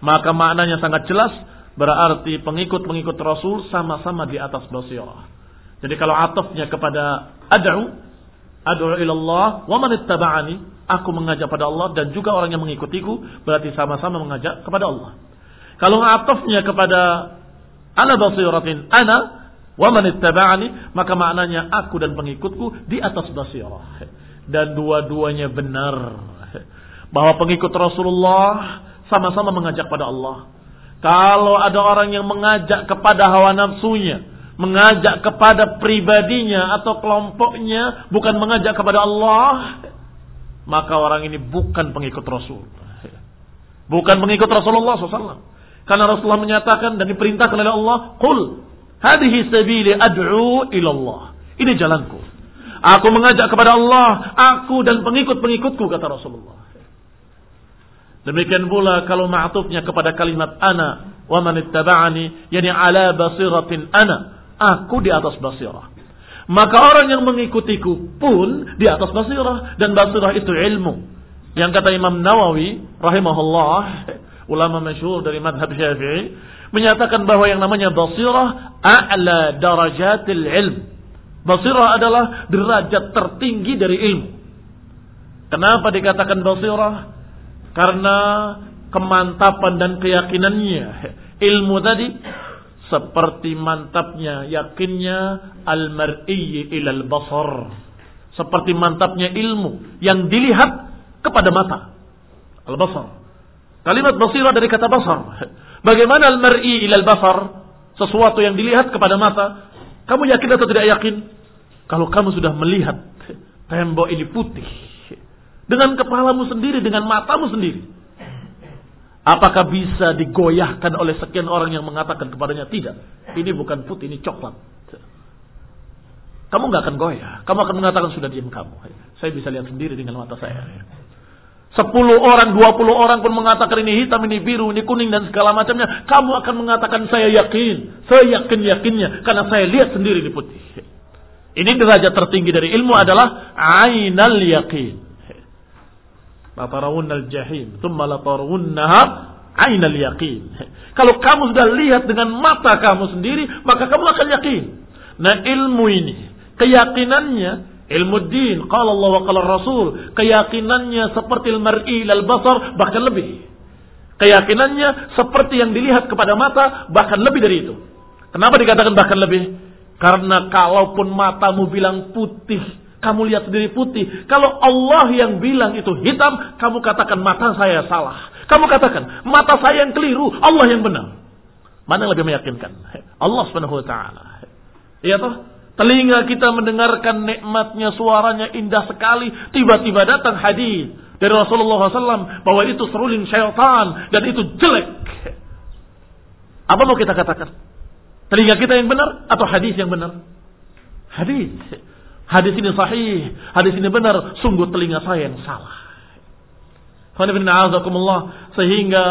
Maka maknanya sangat jelas Berarti pengikut-pengikut Rasul sama-sama di atas basirah. Jadi kalau atafnya kepada ad'u, ad'u ilallah, wa man ittaba'ani, aku mengajak pada Allah dan juga orang yang mengikutiku, berarti sama-sama mengajak kepada Allah. Kalau atafnya kepada ala basiratin ana, wa man ittaba'ani, maka maknanya aku dan pengikutku di atas basirah. Dan dua-duanya benar. Bahwa pengikut Rasulullah sama-sama mengajak pada Allah kalau ada orang yang mengajak kepada hawa nafsunya, mengajak kepada pribadinya atau kelompoknya, bukan mengajak kepada Allah, maka orang ini bukan pengikut Rasul. Bukan pengikut Rasulullah SAW. Karena Rasulullah menyatakan dan diperintahkan oleh Allah, Qul, hadihi sabili ad'u ilallah. Ini jalanku. Aku mengajak kepada Allah, aku dan pengikut-pengikutku, kata Rasulullah. Demikian pula kalau ma'tufnya kepada kalimat ana wa man ittaba'ani yani ala basiratin ana, aku di atas basirah. Maka orang yang mengikutiku pun di atas basirah dan basirah itu ilmu. Yang kata Imam Nawawi rahimahullah, ulama masyhur dari madhab Syafi'i, menyatakan bahwa yang namanya basirah a'la darajatil ilm. Basirah adalah derajat tertinggi dari ilmu. Kenapa dikatakan basirah? Karena kemantapan dan keyakinannya. Ilmu tadi seperti mantapnya yakinnya al-mar'i ilal basar. Seperti mantapnya ilmu yang dilihat kepada mata. Al-basar. Kalimat basirah dari kata basar. Bagaimana al-mar'i ilal basar? Sesuatu yang dilihat kepada mata. Kamu yakin atau tidak yakin? Kalau kamu sudah melihat tembok ini putih dengan kepalamu sendiri, dengan matamu sendiri. Apakah bisa digoyahkan oleh sekian orang yang mengatakan kepadanya tidak? Ini bukan putih, ini coklat. Kamu nggak akan goyah. Kamu akan mengatakan sudah diam kamu. Saya bisa lihat sendiri dengan mata saya. Sepuluh orang, dua puluh orang pun mengatakan ini hitam, ini biru, ini kuning dan segala macamnya. Kamu akan mengatakan saya yakin. Saya yakin yakinnya. Karena saya lihat sendiri di putih. Ini derajat tertinggi dari ilmu adalah ainal yakin. Latarawunna al-jahim. Thumma latarawunnaha ainal yaqin. Kalau kamu sudah lihat dengan mata kamu sendiri, maka kamu akan yakin. Nah ilmu ini, keyakinannya, ilmu din, qala Allah wa qala Rasul, keyakinannya seperti al-mar'i lal basar, bahkan lebih. Keyakinannya seperti yang dilihat kepada mata, bahkan lebih dari itu. Kenapa dikatakan bahkan lebih? Karena kalaupun matamu bilang putih, kamu lihat sendiri putih. Kalau Allah yang bilang itu hitam, kamu katakan mata saya salah. Kamu katakan mata saya yang keliru, Allah yang benar. Mana yang lebih meyakinkan? Allah Subhanahu wa taala. Iya toh? Telinga kita mendengarkan nikmatnya suaranya indah sekali. Tiba-tiba datang hadis dari Rasulullah SAW bahwa itu seruling syaitan dan itu jelek. Apa mau kita katakan? Telinga kita yang benar atau hadis yang benar? Hadis. Hadis ini sahih, hadis ini benar, sungguh telinga saya yang salah. Sehingga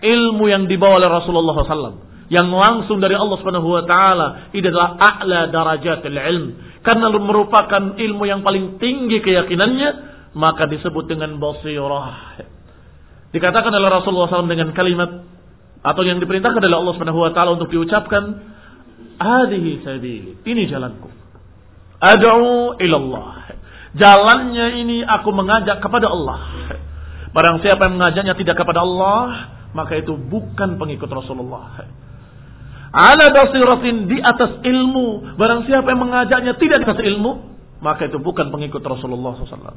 ilmu yang dibawa oleh Rasulullah SAW yang langsung dari Allah Subhanahu wa taala ini adalah a'la darajatil ilm karena merupakan ilmu yang paling tinggi keyakinannya maka disebut dengan basirah. Dikatakan oleh Rasulullah SAW dengan kalimat atau yang diperintahkan oleh Allah Subhanahu wa taala untuk diucapkan hadhihi sabili. Ini jalanku. Ad'u ila Allah jalannya ini aku mengajak kepada Allah. Barang siapa yang mengajaknya tidak kepada Allah maka itu bukan pengikut Rasulullah. Ala basiratin di atas ilmu. Barang siapa yang mengajaknya tidak di atas ilmu maka itu bukan pengikut Rasulullah SAW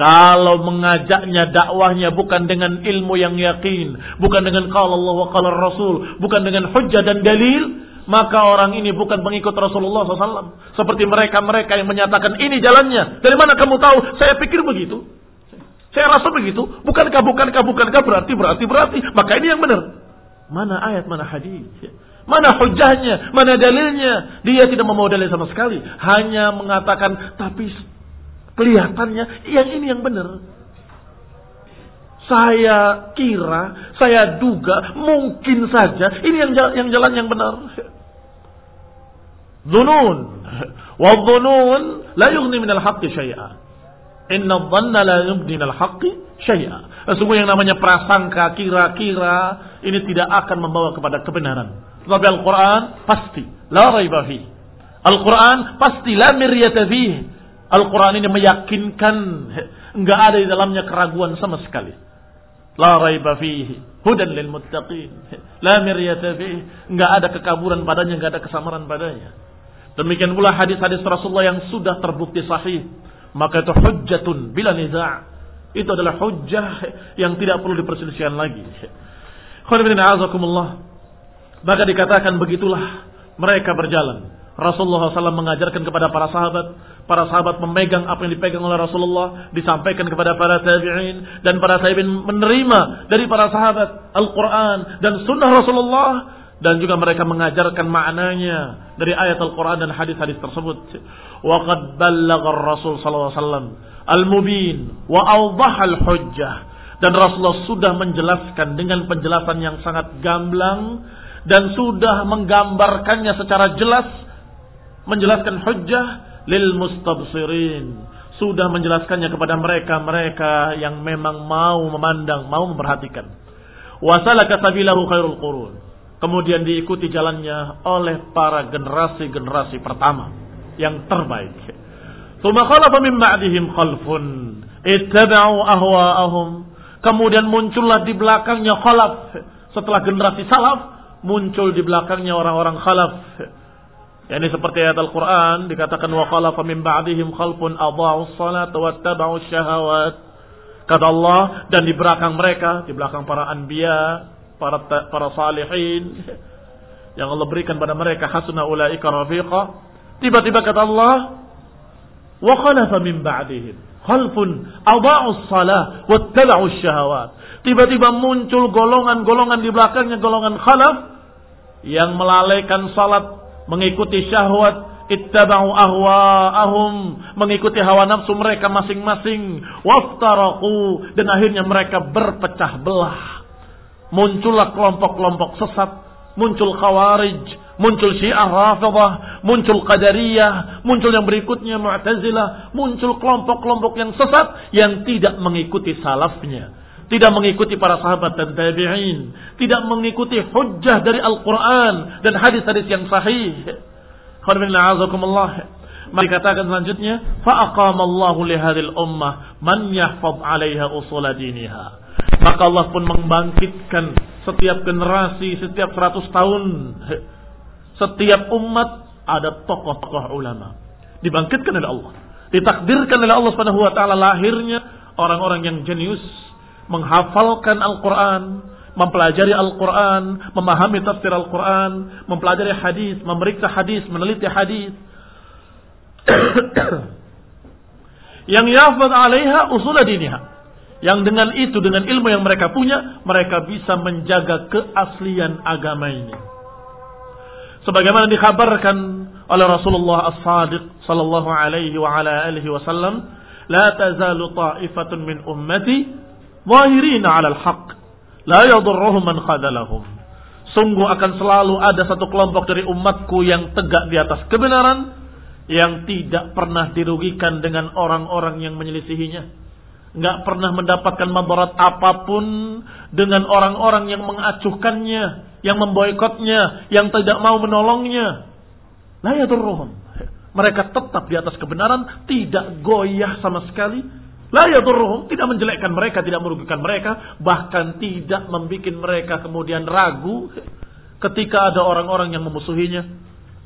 kalau mengajaknya dakwahnya bukan dengan ilmu yang yakin, bukan dengan kalau Allah wa qala Rasul, bukan dengan hujjah dan dalil, maka orang ini bukan pengikut Rasulullah SAW. Seperti mereka-mereka yang menyatakan ini jalannya. Dari mana kamu tahu? Saya pikir begitu. Saya rasa begitu. Bukankah, bukankah, bukankah berarti, berarti, berarti. Maka ini yang benar. Mana ayat, mana hadis. Mana hujahnya, mana dalilnya. Dia tidak membawa dalil sama sekali. Hanya mengatakan, tapi Kelihatannya yang ini yang benar. Saya kira, saya duga, mungkin saja ini yang jalan yang, jalan yang benar. Dunun. Wa dunun la yughni min al-haqqi syai'a. Inna dhanna la yughni min al-haqqi syai'a. Sesungguhnya yang namanya prasangka, kira-kira ini tidak akan membawa kepada kebenaran. Tapi Al-Quran pasti. La raiba fi. Al-Quran pasti la miryata fihi. Al-Quran ini meyakinkan enggak ada di dalamnya keraguan sama sekali. La raiba fihi hudan lil muttaqin. La miryata fihi. Enggak ada kekaburan padanya, enggak ada kesamaran padanya. Demikian pula hadis-hadis Rasulullah yang sudah terbukti sahih. Maka itu hujjatun bila niza' itu adalah hujjah yang tidak perlu diperselisihkan lagi. Maka dikatakan begitulah mereka berjalan. Rasulullah SAW mengajarkan kepada para sahabat para sahabat memegang apa yang dipegang oleh Rasulullah, disampaikan kepada para tabi'in dan para tabi'in menerima dari para sahabat Al-Qur'an dan sunnah Rasulullah dan juga mereka mengajarkan maknanya dari ayat Al-Qur'an dan hadis-hadis tersebut. Wa qad ballagha Rasul sallallahu alaihi wasallam al-mubin wa awdaha al-hujjah dan Rasulullah sudah menjelaskan dengan penjelasan yang sangat gamblang dan sudah menggambarkannya secara jelas menjelaskan hujjah lil mustabsirin sudah menjelaskannya kepada mereka-mereka yang memang mau memandang, mau memperhatikan. Wasalaka sabilahu khairul qurun. Kemudian diikuti jalannya oleh para generasi-generasi pertama yang terbaik. Tsumma khalafa min ba'dihim khalfun ittaba'u ahwa'ahum. Kemudian muncullah di belakangnya khalaf. Setelah generasi salaf, muncul di belakangnya orang-orang khalaf ini seperti ayat Al-Quran dikatakan wa khalafa min ba'dihim khalfun adha'u salat wa taba'u syahawat. Kata Allah dan di belakang mereka, di belakang para anbiya, para para salihin yang Allah berikan pada mereka hasuna ulaika rafiqa. Tiba-tiba kata Allah wa khalafa min ba'dihim khalfun adha'u salat wa taba'u syahawat. Tiba-tiba muncul golongan-golongan di belakangnya golongan khalaf yang melalaikan salat mengikuti syahwat, ittaba'u ahwa'ahum, mengikuti hawa nafsu mereka masing-masing, waftaraku dan akhirnya mereka berpecah belah. Muncullah kelompok-kelompok sesat, muncul khawarij, muncul syiah rafidah, muncul qadariyah, muncul yang berikutnya mu'tazilah, muncul kelompok-kelompok yang sesat yang tidak mengikuti salafnya tidak mengikuti para sahabat dan tabi'in, tidak mengikuti hujjah dari Al-Quran dan hadis-hadis yang sahih. Mari katakan selanjutnya, fa'aqamallahu lihadil ummah man yahfad 'alaiha usul diniha. Maka Allah pun membangkitkan setiap generasi, setiap 100 tahun, setiap umat ada tokoh-tokoh ulama. Dibangkitkan oleh Allah. Ditakdirkan oleh Allah Subhanahu wa taala lahirnya orang-orang yang jenius, menghafalkan Al-Quran, mempelajari Al-Quran, memahami tafsir Al-Quran, mempelajari hadis, memeriksa hadis, meneliti hadis. yang yafad alaiha usul diniha. Yang dengan itu, dengan ilmu yang mereka punya, mereka bisa menjaga keaslian agama ini. Sebagaimana dikhabarkan oleh Rasulullah As-Sadiq sallallahu alaihi wa ala alihi wasallam, "La tazalu ta'ifatun min ummati Zahirina 'alal haqq. La yadurruhum man khadalahum. Sungguh akan selalu ada satu kelompok dari umatku yang tegak di atas kebenaran yang tidak pernah dirugikan dengan orang-orang yang menyelisihinya. nggak pernah mendapatkan mabarat apa pun dengan orang-orang yang mengacuhkannya, yang memboikotnya, yang tidak mau menolongnya. La yadurruhum. Mereka tetap di atas kebenaran, tidak goyah sama sekali. La yadurruhum, tidak menjelekkan mereka, tidak merugikan mereka, bahkan tidak membuat mereka kemudian ragu ketika ada orang-orang yang memusuhinya,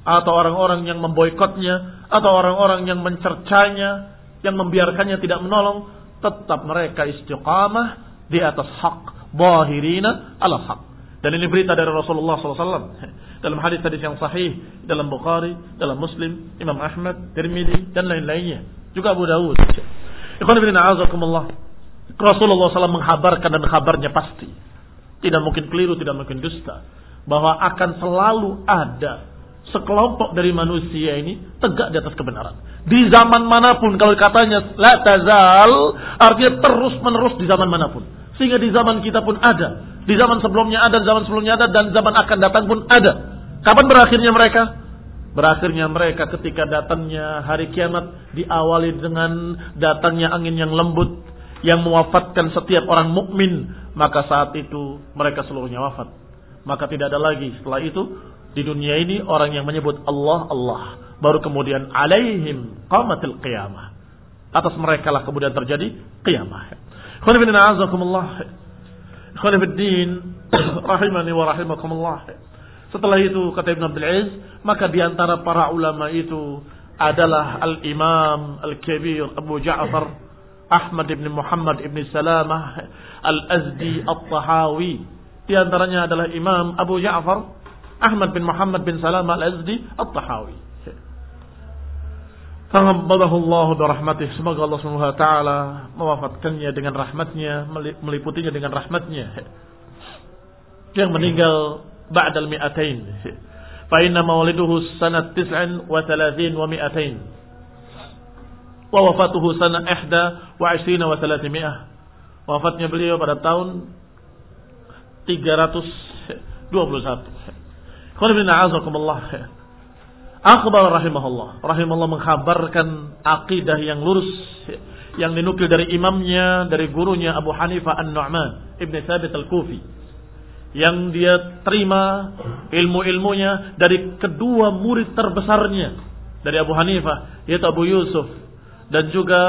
atau orang-orang yang memboikotnya, atau orang-orang yang mencercanya, yang membiarkannya tidak menolong, tetap mereka istiqamah di atas hak, bahirina ala hak. Dan ini berita dari Rasulullah SAW dalam hadis-hadis yang sahih dalam Bukhari, dalam Muslim, Imam Ahmad, Tirmidzi dan lain-lainnya. Juga Abu Dawud. Rasulullah SAW menghabarkan dan kabarnya pasti. Tidak mungkin keliru, tidak mungkin dusta. Bahwa akan selalu ada sekelompok dari manusia ini tegak di atas kebenaran. Di zaman mana pun kalau katanya la tazal artinya terus menerus di zaman mana pun. Sehingga di zaman kita pun ada, di zaman sebelumnya ada, zaman sebelumnya ada dan zaman akan datang pun ada. Kapan berakhirnya mereka? Berakhirnya mereka ketika datangnya hari kiamat diawali dengan datangnya angin yang lembut yang mewafatkan setiap orang mukmin, maka saat itu mereka seluruhnya wafat. Maka tidak ada lagi setelah itu di dunia ini orang yang menyebut Allah Allah. Baru kemudian alaihim qamatil qiyamah. Atas mereka lah kemudian terjadi qiyamah. Khana bin a'azakumullah. Khana din rahimani wa rahimakumullah setelah itu kata Ibn Abdul Aziz maka di antara para ulama itu adalah al-imam al-kabir Abu Ja'far Ahmad ibn Muhammad ibn Salamah al-Azdi al-Tahawi di antaranya adalah Imam Abu Ja'far Ahmad bin Muhammad bin Salam al-Azdi At-Tahawi. Tangabbalahu Allah rahmatih. Semoga Allah taala mewafatkannya dengan rahmatnya, meliputinya dengan rahmatnya. Yang meninggal tis'an wa thalathin wa mi'atain. Wa wafatuhu sanat ihda wa ishrina wa thalathimi'ah. Wafatnya beliau pada tahun 321. Akhbar rahimahullah. Rahimahullah mengkhabarkan akidah yang lurus. Yang dinukil dari imamnya, dari gurunya Abu Hanifah An-Nu'man. Ibn Thabit Al-Kufi. Yang dia terima ilmu-ilmunya dari kedua murid terbesarnya. Dari Abu Hanifah. Yaitu Abu Yusuf. Dan juga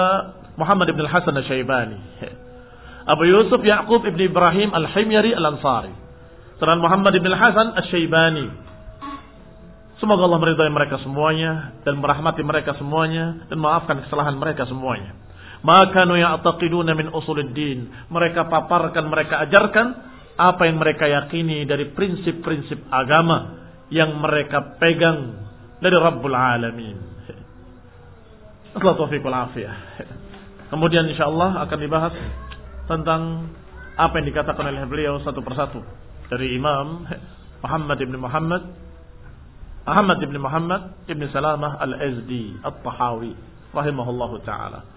Muhammad Ibn Al-Hasan Al-Syaibani. Abu Yusuf Ya'qub Ibn Ibrahim Al-Himyari Al-Ansari. Seran Muhammad bin Hasan Asy-Syaibani. Semoga Allah meridai mereka semuanya dan merahmati mereka semuanya dan maafkan kesalahan mereka semuanya. Maka nu ya'taqiduna min usuluddin. Mereka paparkan, mereka ajarkan apa yang mereka yakini dari prinsip-prinsip agama yang mereka pegang dari Rabbul Alamin. Kemudian insya Allah akan dibahas tentang apa yang dikatakan oleh beliau satu persatu dari Imam Muhammad ibn Muhammad Muhammad ibn Muhammad ibn Salamah al-Azdi at-Tahawi rahimahullahu taala.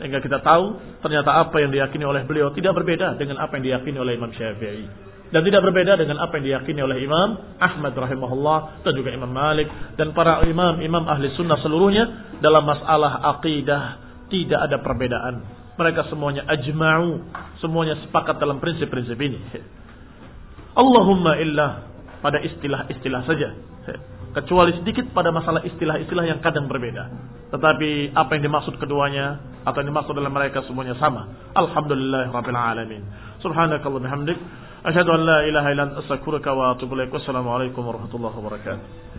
Sehingga kita tahu ternyata apa yang diyakini oleh beliau tidak berbeda dengan apa yang diyakini oleh Imam Syafi'i dan tidak berbeda dengan apa yang diyakini oleh Imam Ahmad rahimahullah dan juga Imam Malik dan para imam-imam ahli sunnah seluruhnya dalam masalah akidah tidak ada perbedaan. Mereka semuanya ajma'u, semuanya sepakat dalam prinsip-prinsip ini. Allahumma illa pada istilah-istilah saja. Kecuali sedikit pada masalah istilah-istilah yang kadang berbeda. Tetapi apa yang dimaksud keduanya atau yang dimaksud dalam mereka semuanya sama. Alhamdulillah rabbil alamin. Subhanakallah bihamdik. Asyhadu an la ilaha illa anta wa atubu. Wassalamualaikum warahmatullahi wabarakatuh.